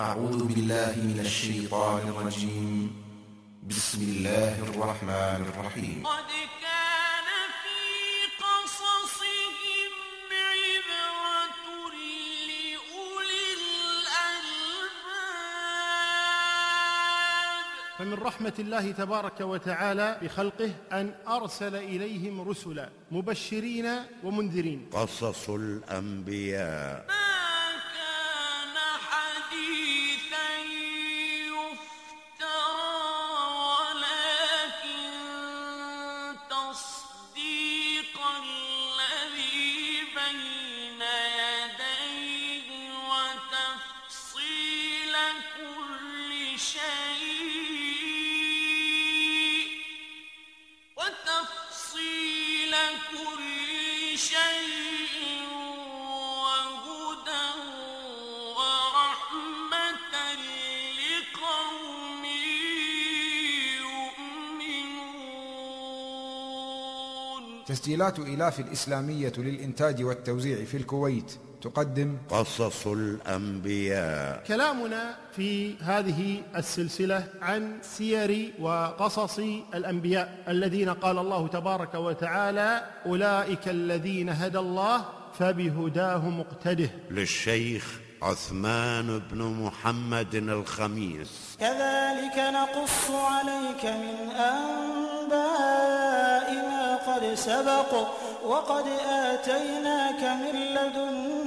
أعوذ بالله من الشيطان الرجيم. بسم الله الرحمن الرحيم. قد كان في قصصهم عبرة لأولي الألباب. فمن رحمة الله تبارك وتعالى بخلقه أن أرسل إليهم رسلا مبشرين ومنذرين. قصص الأنبياء. تسجيلات إيلاف الإسلامية للإنتاج والتوزيع في الكويت. تقدم قصص الأنبياء. كلامنا في هذه السلسلة عن سير وقصص الأنبياء الذين قال الله تبارك وتعالى أولئك الذين هدى الله فبهداه مقتده للشيخ عثمان بن محمد الخميس. كذلك نقص عليك من أنباء ما قد سبق وقد آتيناك من لدنا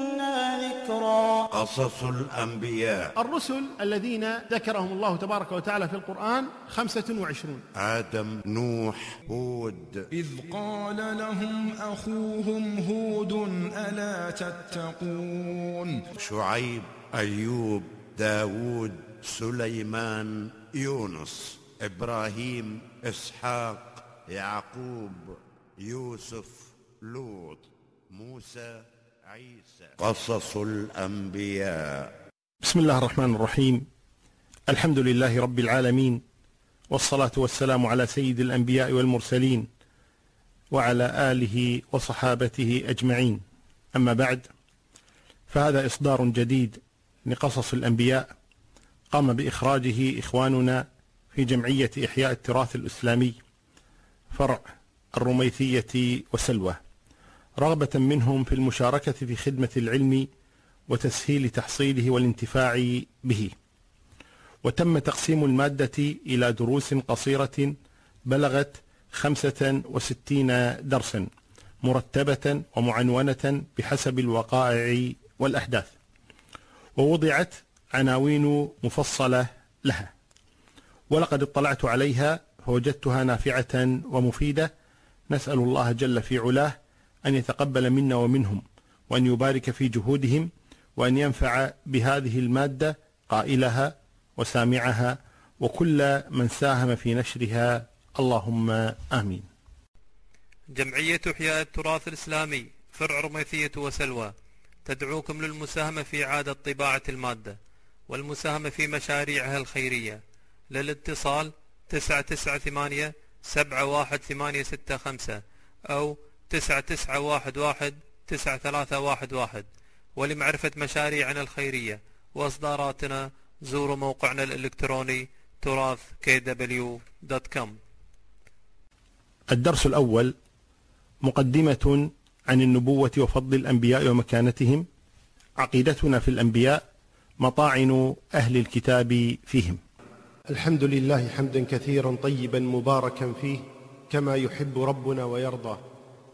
ذكرا قصص الأنبياء. الرسل الذين ذكرهم الله تبارك وتعالى في القرآن خمسة وعشرون. آدم نوح هود. إذ قال لهم أخوهم هود ألا تتقون؟ شعيب أيوب داود سليمان يونس إبراهيم إسحاق يعقوب يوسف لوط موسى قصص الأنبياء. بسم الله الرحمن الرحيم. الحمد لله رب العالمين والصلاة والسلام على سيد الأنبياء والمرسلين وعلى آله وصحابته أجمعين. أما بعد فهذا إصدار جديد لقصص الأنبياء قام بإخراجه إخواننا في جمعية إحياء التراث الإسلامي فرع الرميثية وسلوى. رغبة منهم في المشاركة في خدمة العلم وتسهيل تحصيله والانتفاع به. وتم تقسيم المادة إلى دروس قصيرة بلغت خمسة وستين درسا مرتبة ومعنونة بحسب الوقائع والأحداث. ووضعت عناوين مفصلة لها. ولقد اطلعت عليها فوجدتها نافعة ومفيدة. نسأل الله جل في علاه أن يتقبل منا ومنهم وأن يبارك في جهودهم وأن ينفع بهذه المادة قائلها وسامعها وكل من ساهم في نشرها. اللهم آمين. جمعية إحياء التراث الإسلامي فرع رميثية وسلوى تدعوكم للمساهمة في إعادة طباعة المادة والمساهمة في مشاريعها الخيرية. للاتصال تسعة تسعة ثمانية سبعة واحد ثمانية ستة خمسة أو تسعة تسعة واحد واحد تسعة ثلاثة واحد واحد. ولمعرفة مشاريعنا الخيرية وإصداراتنا زوروا موقعنا الإلكتروني تراث kw.com الدرس الأول مقدمة عن النبوة وفضل الأنبياء ومكانتهم عقيدتنا في الأنبياء مطاعن أهل الكتاب فيهم. الحمد لله حمدا كثيرا طيبا مباركا فيه كما يحب ربنا ويرضى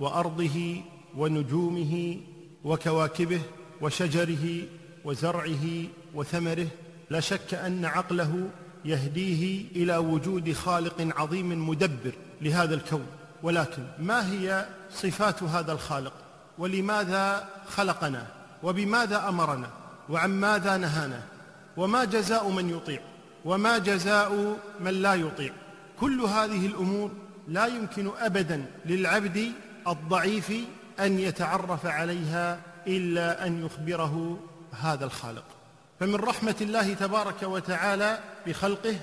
وأرضه ونجومه وكواكبه وشجره وزرعه وثمره لا شك أن عقله يهديه إلى وجود خالق عظيم مدبر لهذا الكون. ولكن ما هي صفات هذا الخالق؟ ولماذا خلقنا؟ وبماذا أمرنا؟ وعن ماذا نهانا؟ وما جزاء من يطيع؟ وما جزاء من لا يطيع؟ كل هذه الأمور لا يمكن أبدا للعبد الضعيف أن يتعرف عليها إلا أن يخبره هذا الخالق. فمن رحمة الله تبارك وتعالى بخلقه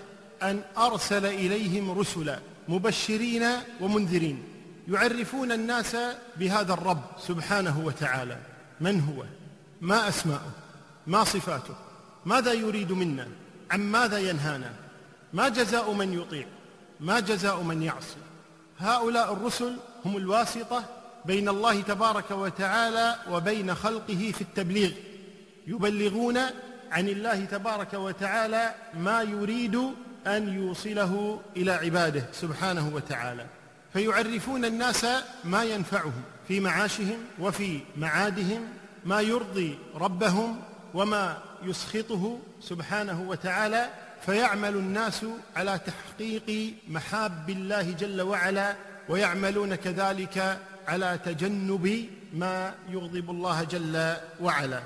أن أرسل إليهم رسلا مبشرين ومنذرين يعرفون الناس بهذا الرب سبحانه وتعالى. من هو؟ ما أسماؤه؟ ما صفاته؟ ماذا يريد منا؟ عن ماذا ينهانا؟ ما جزاء من يطيع؟ ما جزاء من يعصي؟ هؤلاء الرسل هم الواسطة بين الله تبارك وتعالى وبين خلقه في التبليغ يبلغون عن الله تبارك وتعالى ما يريد أن يوصله إلى عباده سبحانه وتعالى. فيعرفون الناس ما ينفعهم في معاشهم وفي معادهم ما يرضي ربهم وما يسخطه سبحانه وتعالى. فيعمل الناس على تحقيق محاب الله جل وعلا ويعملون كذلك على تجنب ما يغضب الله جل وعلا.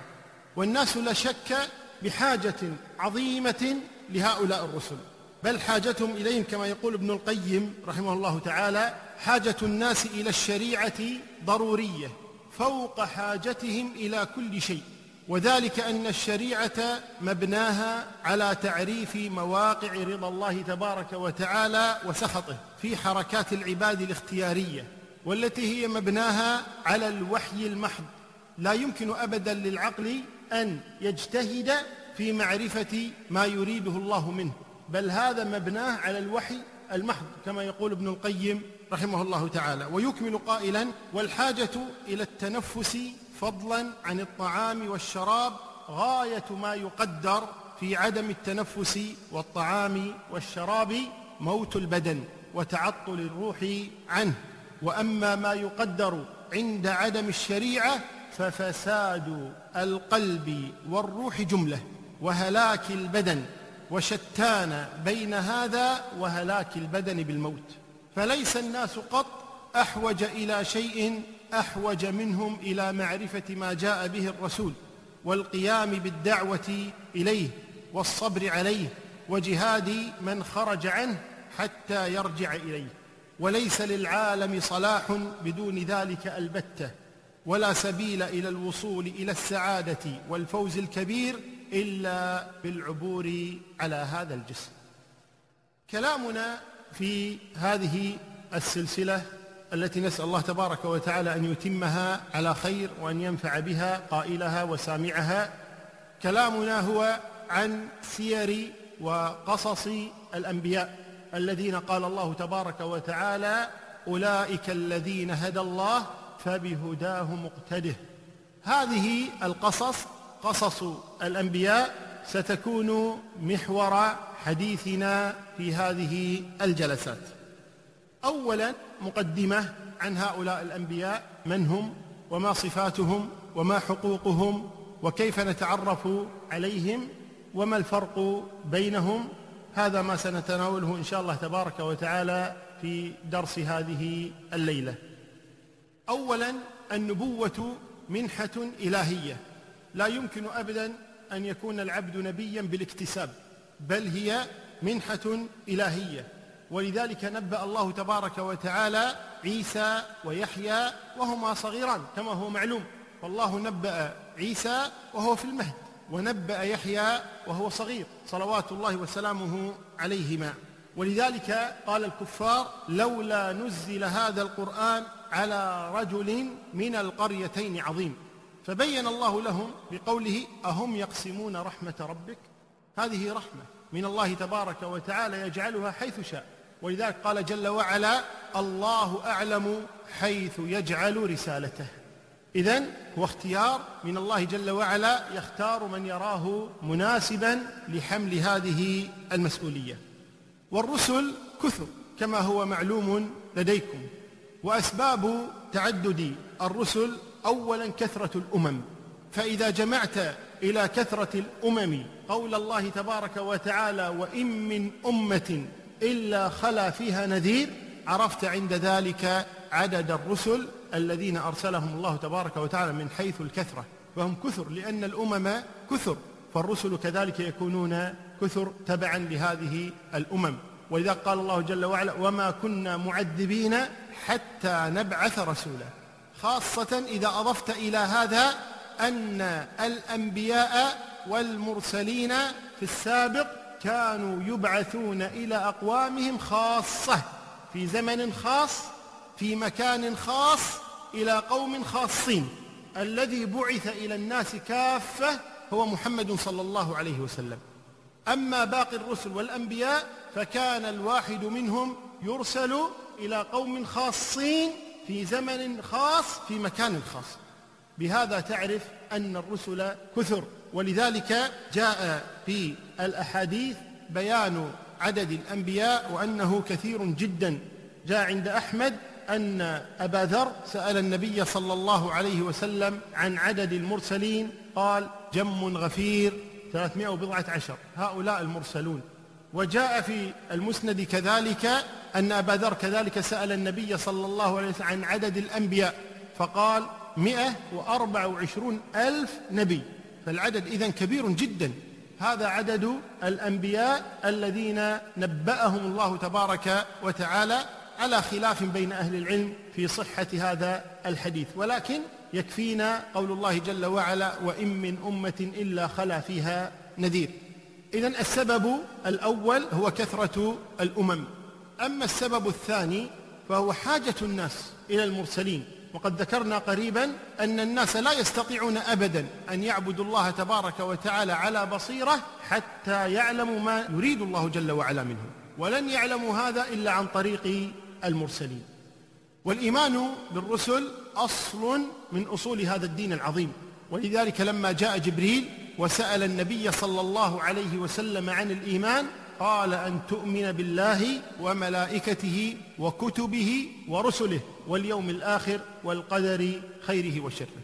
والناس لا شك بحاجة عظيمة لهؤلاء الرسل بل حاجتهم إليهم كما يقول ابن القيم رحمه الله تعالى حاجة الناس إلى الشريعة ضرورية فوق حاجتهم إلى كل شيء. وذلك أن الشريعة مبناها على تعريف مواقع رضا الله تبارك وتعالى وسخطه في حركات العباد الاختيارية والتي هي مبناها على الوحي المحض. لا يمكن أبدا للعقل أن يجتهد في معرفة ما يريده الله منه بل هذا مبناه على الوحي المحض كما يقول ابن القيم رحمه الله تعالى. ويكمل قائلا والحاجة إلى التنفس فضلا عن الطعام والشراب غاية ما يقدر في عدم التنفس والطعام والشراب موت البدن وتعطل الروح عنه. وأما ما يقدر عند عدم الشريعة ففساد القلب والروح جملة. وهلاك البدن وشتان بين هذا وهلاك البدن بالموت. فليس الناس قط أحوج إلى شيء أحوج منهم إلى معرفة ما جاء به الرسول والقيام بالدعوة إليه والصبر عليه وجهاد من خرج عنه حتى يرجع إليه. وليس للعالم صلاح بدون ذلك البتة ولا سبيل إلى الوصول إلى السعادة والفوز الكبير إلا بالعبور على هذا الجسم. كلامنا في هذه السلسلة التي نسأل الله تبارك وتعالى أن يتمها على خير وأن ينفع بها قائلها وسامعها. كلامنا هو عن سير وقصص الأنبياء الذين قال الله تبارك وتعالى أولئك الذين هدى الله فبهداه مقتده هذه القصص قصص الأنبياء ستكون محور حديثنا في هذه الجلسات. اولا مقدمة عن هؤلاء الأنبياء من هم؟ وما صفاتهم؟ وما حقوقهم؟ وكيف نتعرف عليهم؟ وما الفرق بينهم؟ هذا ما سنتناوله إن شاء الله تبارك وتعالى في درس هذه الليلة. اولا النبوة منحة إلهية. لا يمكن ابدا أن يكون العبد نبيا بالاكتساب بل هي منحة إلهية. ولذلك نبأ الله تبارك وتعالى عيسى ويحيى وهما صغيران كما هو معلوم. والله نبأ عيسى وهو في المهد ونبأ يحيى وهو صغير. صلوات الله وسلامه عليهما. ولذلك قال الكفار لولا نزل هذا القرآن على رجل من القريتين عظيم. فبين الله لهم بقوله أهم يقسمون رحمة ربك؟ هذه رحمة من الله تبارك وتعالى يجعلها حيث شاء. ولذلك قال جل وعلا الله أعلم حيث يجعل رسالته. إذا هو اختيار من الله جل وعلا يختار من يراه مناسبا لحمل هذه المسؤولية. والرسل كثر كما هو معلوم لديكم. وأسباب تعدد الرسل أولا كثرة الأمم. فإذا جمعت إلى كثرة الأمم قول الله تبارك وتعالى وإن من أمة إلا خلا فيها نذير عرفت عند ذلك عدد الرسل الذين أرسلهم الله تبارك وتعالى من حيث الكثرة. فهم كثر لأن الأمم كثر فالرسل كذلك يكونون كثر تبعا لهذه الأمم. ولذا قال الله جل وعلا وما كنا معذبين حتى نبعث رسولا. خاصة إذا أضفت إلى هذا أن الأنبياء والمرسلين في السابق كانوا يبعثون إلى أقوامهم خاصة في زمن خاص في مكان خاص إلى قوم خاصين. الذي بعث إلى الناس كافة هو محمد صلى الله عليه وسلم. أما باقي الرسل والأنبياء فكان الواحد منهم يرسل إلى قوم خاصين في زمن خاص في مكان خاص. بهذا تعرف أن الرسل كثر. ولذلك جاء في الأحاديث بيان عدد الأنبياء وأنه كثير جدا. جاء عند أحمد أن أبا ذر سأل النبي صلى الله عليه وسلم عن عدد المرسلين. قال جم غفير ثلاثمائة وبضعة عشر. هؤلاء المرسلون. وجاء في المسند كذلك أن أبا ذر كذلك سأل النبي صلى الله عليه وسلم عن عدد الأنبياء فقال مئة وأربع وعشرون ألف نبي. فالعدد إذن كبير جدا. هذا عدد الأنبياء الذين نبأهم الله تبارك وتعالى على خلاف بين أهل العلم في صحة هذا الحديث. ولكن يكفينا قول الله جل وعلا وإن من أمة إلا خلا فيها نذير. إذا السبب الأول هو كثرة الأمم. أما السبب الثاني فهو حاجة الناس إلى المرسلين. وقد ذكرنا قريبا أن الناس لا يستطيعون أبدا أن يعبدوا الله تبارك وتعالى على بصيرة حتى يعلموا ما يريد الله جل وعلا منهم. ولن يعلموا هذا إلا عن طريق المرسلين. والإيمان بالرسل أصل من أصول هذا الدين العظيم. ولذلك لما جاء جبريل وسأل النبي صلى الله عليه وسلم عن الإيمان قال أن تؤمن بالله وملائكته وكتبه ورسله واليوم الآخر والقدر خيره وشره.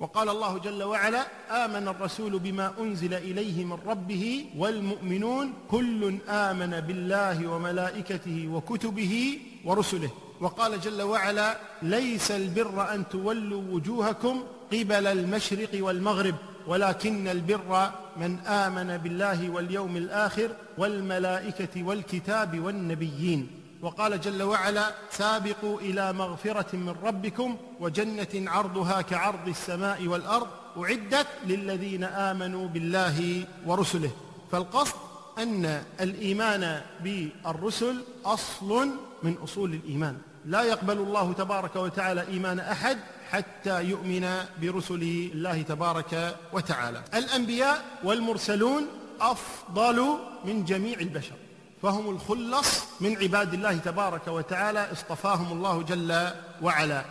وقال الله جل وعلا آمن الرسول بما أنزل إليه من ربه والمؤمنون كل آمن بالله وملائكته وكتبه ورسله. وقال جل وعلا ليس البر أن تولوا وجوهكم قبل المشرق والمغرب. ولكن البر من آمن بالله واليوم الآخر والملائكة والكتاب والنبيين. وقال جل وعلا سابقوا إلى مغفرة من ربكم وجنة عرضها كعرض السماء والأرض أعدت للذين آمنوا بالله ورسله. فالقصد أن الإيمان بالرسل أصل من أصول الإيمان. لا يقبل الله تبارك وتعالى إيمان أحد حتى يؤمن برسل الله تبارك وتعالى. الأنبياء والمرسلون أفضل من جميع البشر. فهم الخلص من عباد الله تبارك وتعالى اصطفاهم الله جل وعلا.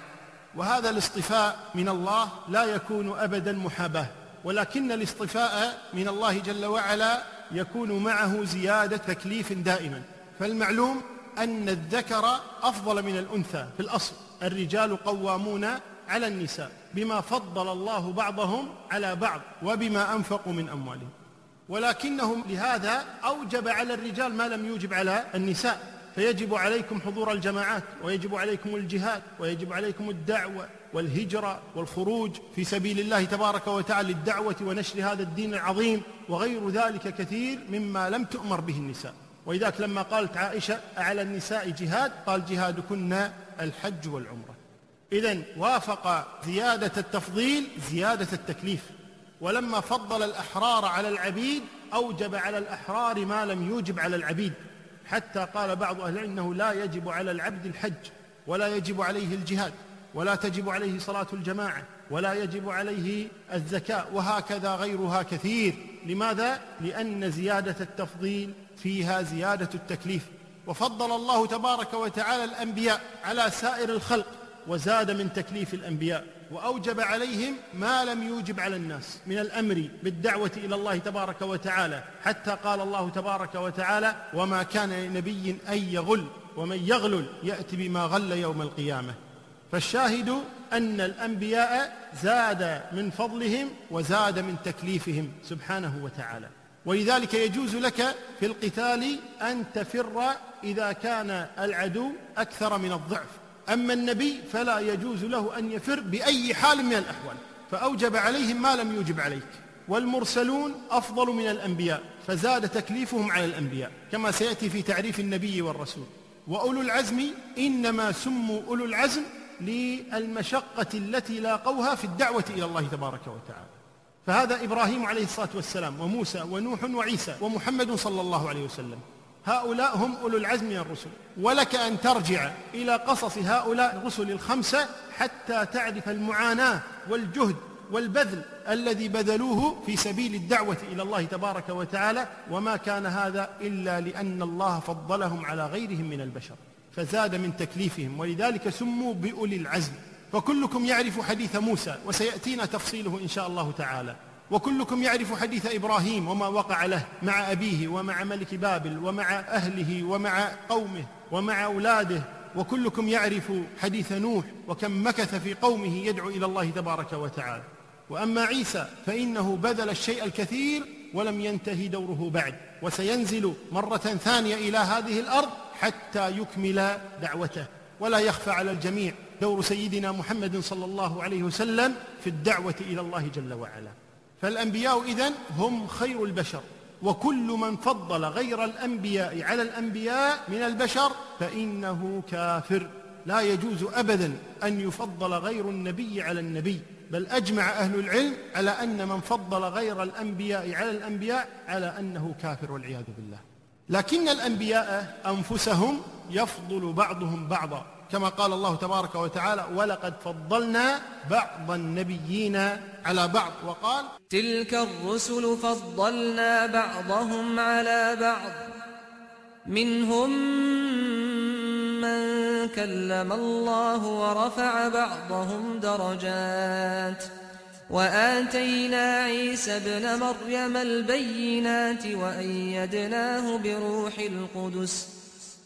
وهذا الاصطفاء من الله لا يكون أبدا محاباة ولكن الاصطفاء من الله جل وعلا يكون معه زيادة تكليف دائما. فالمعلوم أن الذكر أفضل من الأنثى في الأصل. الرجال قوامون على النساء بما فضل الله بعضهم على بعض وبما أنفقوا من أموالهم. ولكنهم لهذا أوجب على الرجال ما لم يوجب على النساء. فيجب عليكم حضور الجماعات ويجب عليكم الجهاد ويجب عليكم الدعوة والهجرة والخروج في سبيل الله تبارك وتعالى للدعوة ونشر هذا الدين العظيم. وغير ذلك كثير مما لم تؤمر به النساء. ولذلك لما قالت عائشة على النساء جهاد قال جهادكن الحج والعمرة. إذا وافق زيادة التفضيل زيادة التكليف. ولما فضل الأحرار على العبيد أوجب على الأحرار ما لم يوجب على العبيد. حتى قال بعض أهل إنه لا يجب على العبد الحج ولا يجب عليه الجهاد ولا تجب عليه صلاة الجماعة ولا يجب عليه الزكاة وهكذا غيرها كثير. لماذا؟ لأن زيادة التفضيل فيها زيادة التكليف. وفضل الله تبارك وتعالى الأنبياء على سائر الخلق وزاد من تكليف الأنبياء وأوجب عليهم ما لم يوجب على الناس من الأمر بالدعوة إلى الله تبارك وتعالى حتى قال الله تبارك وتعالى وما كان لنبي أن يغل ومن يغلل يأتي بما غل يوم القيامة. فالشاهد أن الأنبياء زاد من فضلهم وزاد من تكليفهم سبحانه وتعالى. ولذلك يجوز لك في القتال أن تفر إذا كان العدو أكثر من الضعف. أما النبي فلا يجوز له أن يفر بأي حال من الأحوال فأوجب عليهم ما لم يوجب عليك. والمرسلون أفضل من الأنبياء فزاد تكليفهم على الأنبياء كما سيأتي في تعريف النبي والرسول. وأولو العزم إنما سموا أولو العزم للمشقة التي لاقوها في الدعوة إلى الله تبارك وتعالى. فهذا إبراهيم عليه الصلاة والسلام وموسى ونوح وعيسى ومحمد صلى الله عليه وسلم. هؤلاء هم أولو العزم من الرسل ولك أن ترجع إلى قصص هؤلاء الرسل الخمسة حتى تعرف المعاناة والجهد والبذل الذي بذلوه في سبيل الدعوة إلى الله تبارك وتعالى وما كان هذا إلا لأن الله فضلهم على غيرهم من البشر فزاد من تكليفهم ولذلك سموا بأولي العزم. فكلكم يعرف حديث موسى وسيأتينا تفصيله إن شاء الله تعالى. وكلكم يعرف حديث إبراهيم وما وقع له مع أبيه ومع ملك بابل ومع أهله ومع قومه ومع أولاده وكلكم يعرف حديث نوح وكم مكث في قومه يدعو إلى الله تبارك وتعالى. وأما عيسى فإنه بذل الشيء الكثير ولم ينتهي دوره بعد وسينزل مرة ثانية إلى هذه الأرض حتى يكمل دعوته. ولا يخفى على الجميع دور سيدنا محمد صلى الله عليه وسلم في الدعوة إلى الله جل وعلا. فالأنبياء إذن هم خير البشر وكل من فضل غير الأنبياء على الأنبياء من البشر فإنه كافر. لا يجوز أبدا أن يفضل غير النبي على النبي بل أجمع أهل العلم على أن من فضل غير الأنبياء على الأنبياء على أنه كافر والعياذ بالله. لكن الأنبياء أنفسهم يفضل بعضهم بعضا. كما قال الله تبارك وتعالى ولقد فضلنا بعض النبيين على بعض وقال تلك الرسل فضلنا بعضهم على بعض. منهم من كلم الله ورفع بعضهم درجات. وآتينا عيسى ابن مريم البينات وأيدناه بروح القدس.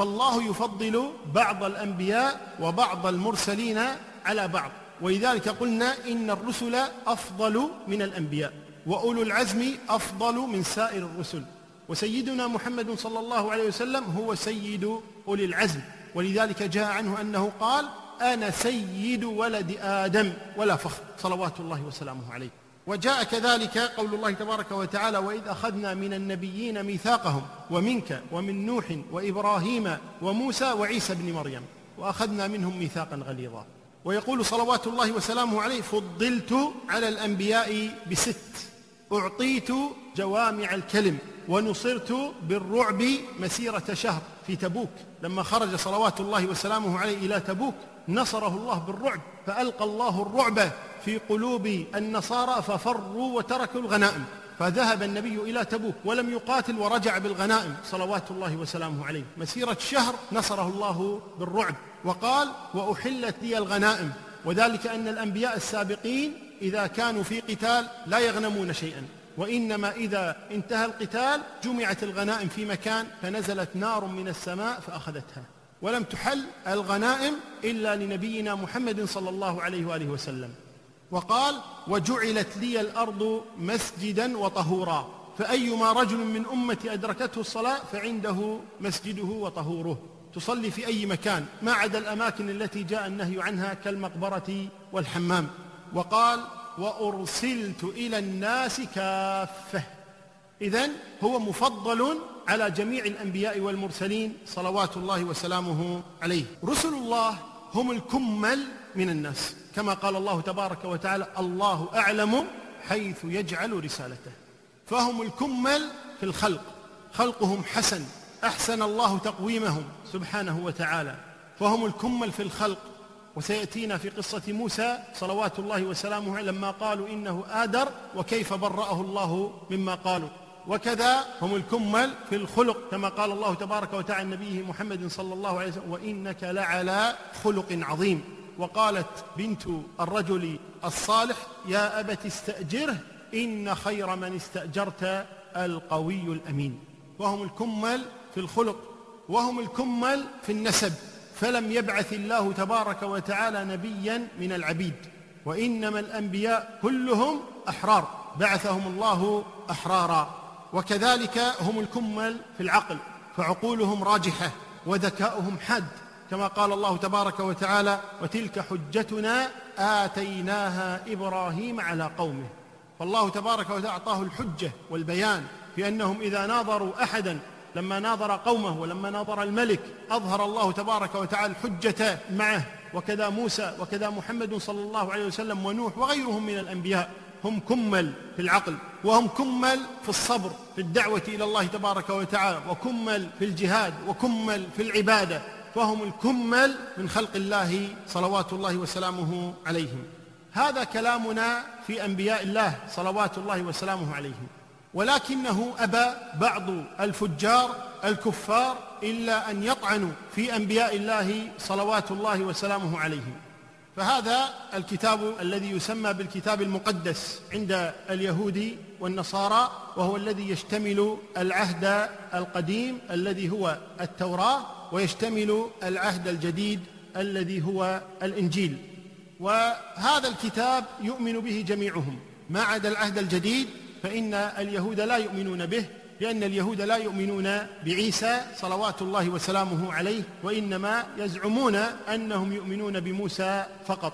فالله يفضل بعض الأنبياء وبعض المرسلين على بعض. ولذلك قلنا إن الرسل أفضل من الأنبياء وأولو العزم أفضل من سائر الرسل. وسيدنا محمد صلى الله عليه وسلم هو سيد أولي العزم. ولذلك جاء عنه أنه قال أنا سيد ولد آدم ولا فخر. صلوات الله وسلامه عليه. وجاء كذلك قول الله تبارك وتعالى وإذ أخذنا من النبيين ميثاقهم ومنك ومن نوح وإبراهيم وموسى وعيسى بن مريم وأخذنا منهم ميثاقا غليظا. ويقول صلوات الله وسلامه عليه فضلت على الأنبياء بست أعطيت جوامع الكلم ونصرت بالرعب مسيرة شهر في تبوك. لما خرج صلوات الله وسلامه عليه إلى تبوك نصره الله بالرعب فألقى الله الرعب في قلوب النصارى ففروا وتركوا الغنائم فذهب النبي إلى تبوك ولم يقاتل ورجع بالغنائم صلوات الله وسلامه عليه. مسيرة شهر نصره الله بالرعب وقال وأحلت لي الغنائم. وذلك أن الأنبياء السابقين إذا كانوا في قتال لا يغنمون شيئا. وإنما إذا انتهى القتال جمعت الغنائم في مكان فنزلت نار من السماء فأخذتها. ولم تحل الغنائم إلا لنبينا محمد صلى الله عليه وآله وسلم. وقال وجعلت لي الأرض مسجدا وطهورا فأيما رجل من أمتي أدركته الصلاة فعنده مسجده وطهوره. تصلي في أي مكان ما عدا الأماكن التي جاء النهي عنها كالمقبرة والحمام. وقال وأرسلت إلى الناس كافة. إذن هو مفضل على جميع الأنبياء والمرسلين صلوات الله وسلامه عليه. رسل الله هم الكمل من الناس. كما قال الله تبارك وتعالى الله أعلم حيث يجعل رسالته. فهم الكمل في الخلق. خلقهم حسن. أحسن الله تقويمهم سبحانه وتعالى. فهم الكمل في الخلق. وسيأتينا في قصة موسى صلوات الله وسلامه لما قالوا إنه آدر وكيف برأه الله مما قالوا. وكذا هم الكمل في الخلق كما قال الله تبارك وتعالى نبيه محمد صلى الله عليه وسلم وإنك لعلى خلق عظيم وقالت بنت الرجل الصالح يا أبت استأجره إن خير من استأجرت القوي الأمين وهم الكمل في الخلق وهم الكمل في النسب فلم يبعث الله تبارك وتعالى نبيا من العبيد. وإنما الأنبياء كلهم أحرار بعثهم الله أحرارا. وكذلك هم الكمل في العقل فعقولهم راجحة وذكاؤهم حاد كما قال الله تبارك وتعالى وتلك حجتنا آتيناها إبراهيم على قومه فالله تبارك وتعالى أعطاه الحجة والبيان في أنهم إذا ناظروا أحدا لما ناظر قومه ولما ناظر الملك أظهر الله تبارك وتعالى الحجة معه. وكذا موسى وكذا محمد صلى الله عليه وسلم ونوح وغيرهم من الأنبياء. هم كمل في العقل وهم كمل في الصبر في الدعوة إلى الله تبارك وتعالى وكمل في الجهاد وكمل في العبادة فهم الكمل من خلق الله صلوات الله وسلامه عليهم. هذا كلامنا في أنبياء الله صلوات الله وسلامه عليهم. ولكنه أبى بعض الفجار الكفار إلا أن يطعنوا في أنبياء الله صلوات الله وسلامه عليهم. فهذا الكتاب الذي يسمى بالكتاب المقدس عند اليهود والنصارى وهو الذي يشتمل العهد القديم الذي هو التوراة ويشتمل العهد الجديد الذي هو الإنجيل. وهذا الكتاب يؤمن به جميعهم. ما عدا العهد الجديد فإن اليهود لا يؤمنون به لأن اليهود لا يؤمنون بعيسى صلوات الله وسلامه عليه وإنما يزعمون أنهم يؤمنون بموسى فقط.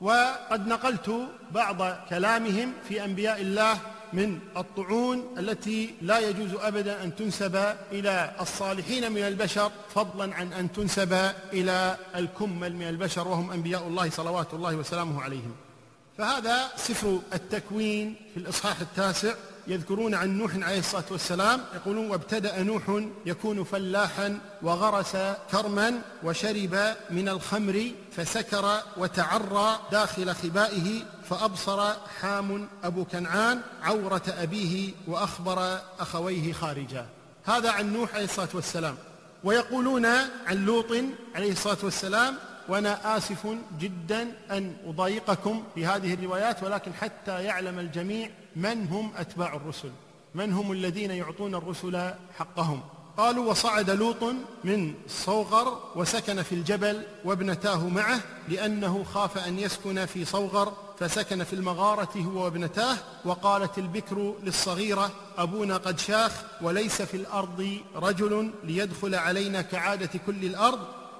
وقد نقلت بعض كلامهم في أنبياء الله من الطعون التي لا يجوز أبدا أن تنسب إلى الصالحين من البشر فضلا عن أن تنسب إلى الكمل من البشر وهم أنبياء الله صلوات الله وسلامه عليهم. فهذا سفر التكوين في الإصحاح التاسع. يذكرون عن نوح عليه الصلاة والسلام يقولون وابتدأ نوح يكون فلاحا وغرس كرما وشرب من الخمر فسكر وتعرى داخل خبائه فأبصر حام أبو كنعان عورة أبيه وأخبر أخويه خارجا. هذا عن نوح عليه الصلاة والسلام. ويقولون عن لوط عليه الصلاة والسلام وأنا آسف جدا أن أضايقكم في هذه الروايات ولكن حتى يعلم الجميع من هم أتباع الرسل من هم الذين يعطون الرسل حقهم. قالوا وصعد لوط من صوغر وسكن في الجبل وابنتاه معه لأنه خاف أن يسكن في صوغر فسكن في المغارة هو وابنتاه وقالت البكر للصغيرة أبونا قد شاخ وليس في الأرض رجل ليدخل علينا كعادة كل الأرض.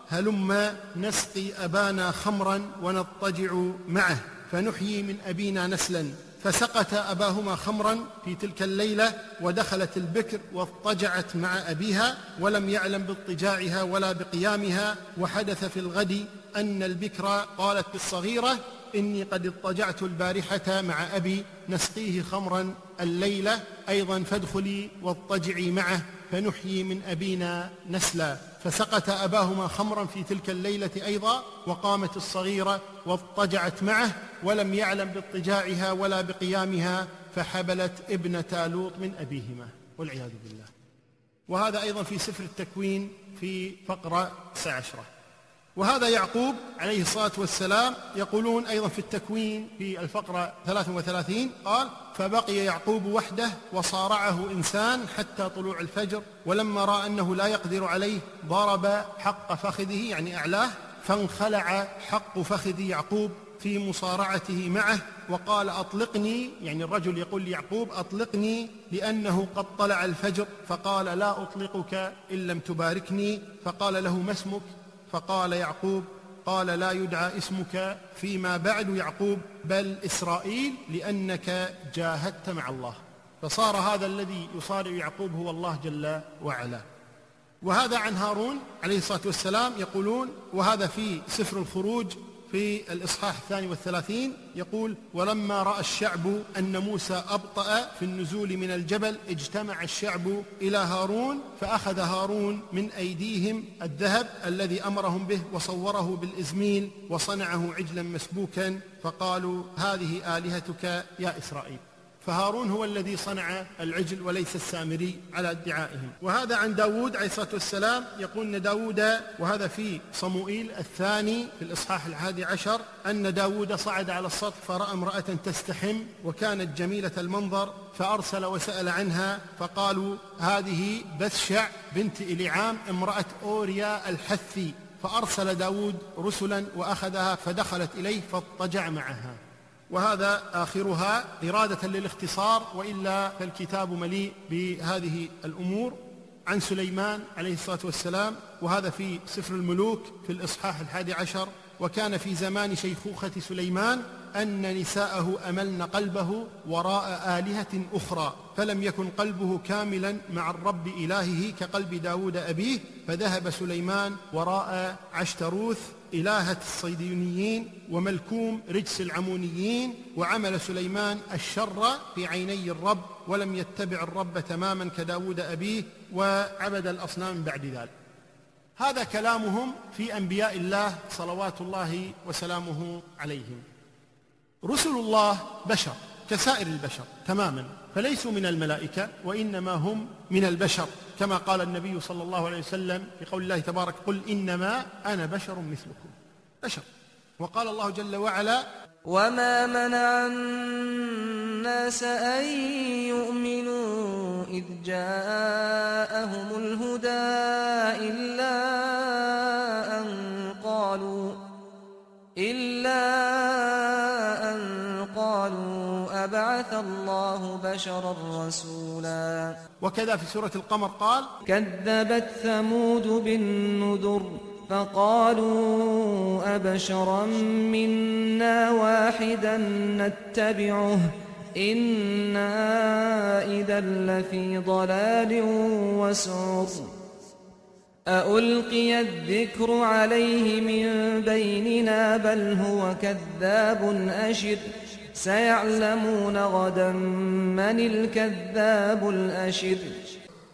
هلم نسقي أبانا خمرا ونضطجع معه فنحيي من أبينا نسلا. فسقت أباهما خمرا في تلك الليلة ودخلت البكر واضطجعت مع أبيها ولم يعلم باضطجاعها ولا بقيامها. وحدث في الغد أن البكر قالت للصغيرة إني قد اضطجعت البارحة مع أبي نسقيه خمرا. الليلة أيضا فادخلي واضطجعي معه فنحيي من أبينا نسلا. فسقت أباهما خمرا في تلك الليلة أيضا وقامت الصغيرة واضطجعت معه ولم يعلم باضطجاعها ولا بقيامها فحبلت ابنة لوط من أبيهما والعياذ بالله. وهذا أيضا في سفر التكوين في فقرة 19 وهذا يعقوب عليه الصلاة والسلام يقولون أيضا في التكوين في الفقرة 33 قال فبقي يعقوب وحده وصارعه إنسان حتى طلوع الفجر ولما رأى أنه لا يقدر عليه ضرب حق فخذه يعني أعلاه فانخلع حق فخذ يعقوب في مصارعته معه وقال أطلقني يعني الرجل يقول ليعقوب أطلقني لأنه قد طلع الفجر فقال لا أطلقك إن لم تباركني فقال له ما اسمك؟ فقال يعقوب قال لا يدعى اسمك فيما بعد يعقوب بل إسرائيل لأنك جاهدت مع الله. فصار هذا الذي يصارع يعقوب هو الله جل وعلا. وهذا عن هارون عليه الصلاة والسلام يقولون وهذا في سفر الخروج في الإصحاح الثاني والثلاثين يقول ولما رأى الشعب أن موسى أبطأ في النزول من الجبل اجتمع الشعب إلى هارون فأخذ هارون من أيديهم الذهب الذي أمرهم به وصوره بالإزميل وصنعه عجلا مسبوكا فقالوا هذه آلهتك يا إسرائيل. فهارون هو الذي صنع العجل وليس السامري على ادعائهم. وهذا عن داود عليه الصلاة والسلام. يقول أن داود وهذا في صموئيل الثاني في الإصحاح الحادي عشر أن داود صعد على السطح فرأى امرأة تستحم وكانت جميلة المنظر فأرسل وسأل عنها فقالوا هذه بثشع بنت إليعام امرأة أوريا الحثي. فأرسل داود رسلا وأخذها فدخلت إليه فاضطجع معها. وهذا آخرها إرادة للاختصار وإلا فالكتاب مليء بهذه الأمور. عن سليمان عليه الصلاة والسلام وهذا في سفر الملوك في الإصحاح الحادي عشر وكان في زمان شيخوخة سليمان أن نساءه أملن قلبه وراء آلهة أخرى فلم يكن قلبه كاملا مع الرب إلهه كقلب داود أبيه فذهب سليمان وراء عشتروث إلهة الصيديونيين وملكوم رجس العمونيين وعمل سليمان الشر في عيني الرب ولم يتبع الرب تماما كداود أبيه وعبد الأصنام بعد ذلك. هذا كلامهم في أنبياء الله صلوات الله وسلامه عليهم. رسل الله بشر كسائر البشر تماما فليسوا من الملائكة وإنما هم من البشر كما قال النبي صلى الله عليه وسلم في قول الله تبارك قل إنما أنا بشر مثلكم. بشر. وقال الله جل وعلا وما منع الناس أن يؤمنوا إذ جاءهم الهدى إلا أبعث الله بشرا رسولا. وكذا في سورة القمر قال كذبت ثمود بالنذر فقالوا أبشرا منا واحدا نتبعه. إنا إذا لفي ضلال وسعر. أألقي الذكر عليه من بيننا بل هو كذاب أشر. سيعلمون غدا من الكذاب الأشر.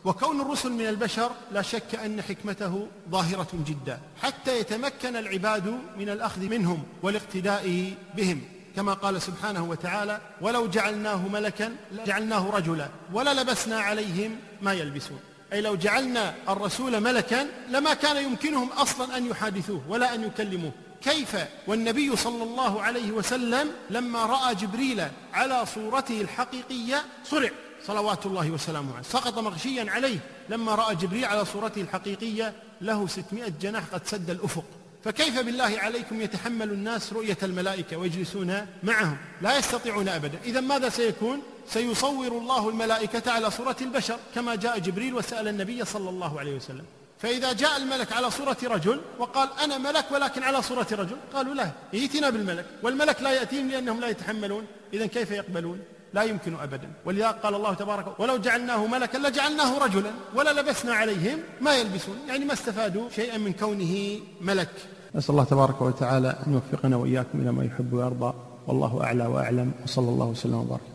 وكون الرسل من البشر لا شك أن حكمته ظاهرة جدا حتى يتمكن العباد من الأخذ منهم والاقتداء بهم. كما قال سبحانه وتعالى ولو جعلناه ملكا جعلناه رجلا وللبسنا عليهم ما يلبسون. أي لو جعلنا الرسول ملكا لما كان يمكنهم أصلا أن يحادثوه ولا أن يكلموه. كيف؟ والنبي صلى الله عليه وسلم لما رأى جبريل على صورته الحقيقية صرع صلوات الله وسلامه عليه. سقط مغشيا عليه. لما رأى جبريل على صورته الحقيقية له ستمائة جناح قد سد الأفق. فكيف بالله عليكم يتحمل الناس رؤية الملائكة ويجلسون معهم؟ لا يستطيعون أبدا. إذا ماذا سيكون؟ سيصور الله الملائكة على صورة البشر كما جاء جبريل وسأل النبي صلى الله عليه وسلم. فإذا جاء الملك على صورة رجل وقال أنا ملك ولكن على صورة رجل قالوا لا ائتنا بالملك. والملك لا يأتيهم لأنهم لا يتحملون. إذا كيف يقبلون؟ لا يمكن أبدا. ولذا قال الله تبارك ولو جعلناه ملكا لجعلناه رجلا. ولا لبسنا عليهم ما يلبسون. يعني ما استفادوا شيئا من كونه ملك. نسأل الله تبارك وتعالى أن يوفقنا وإياكم إلى ما يحب ويرضى والله أعلى وأعلم وصلى الله وسلم وبارك.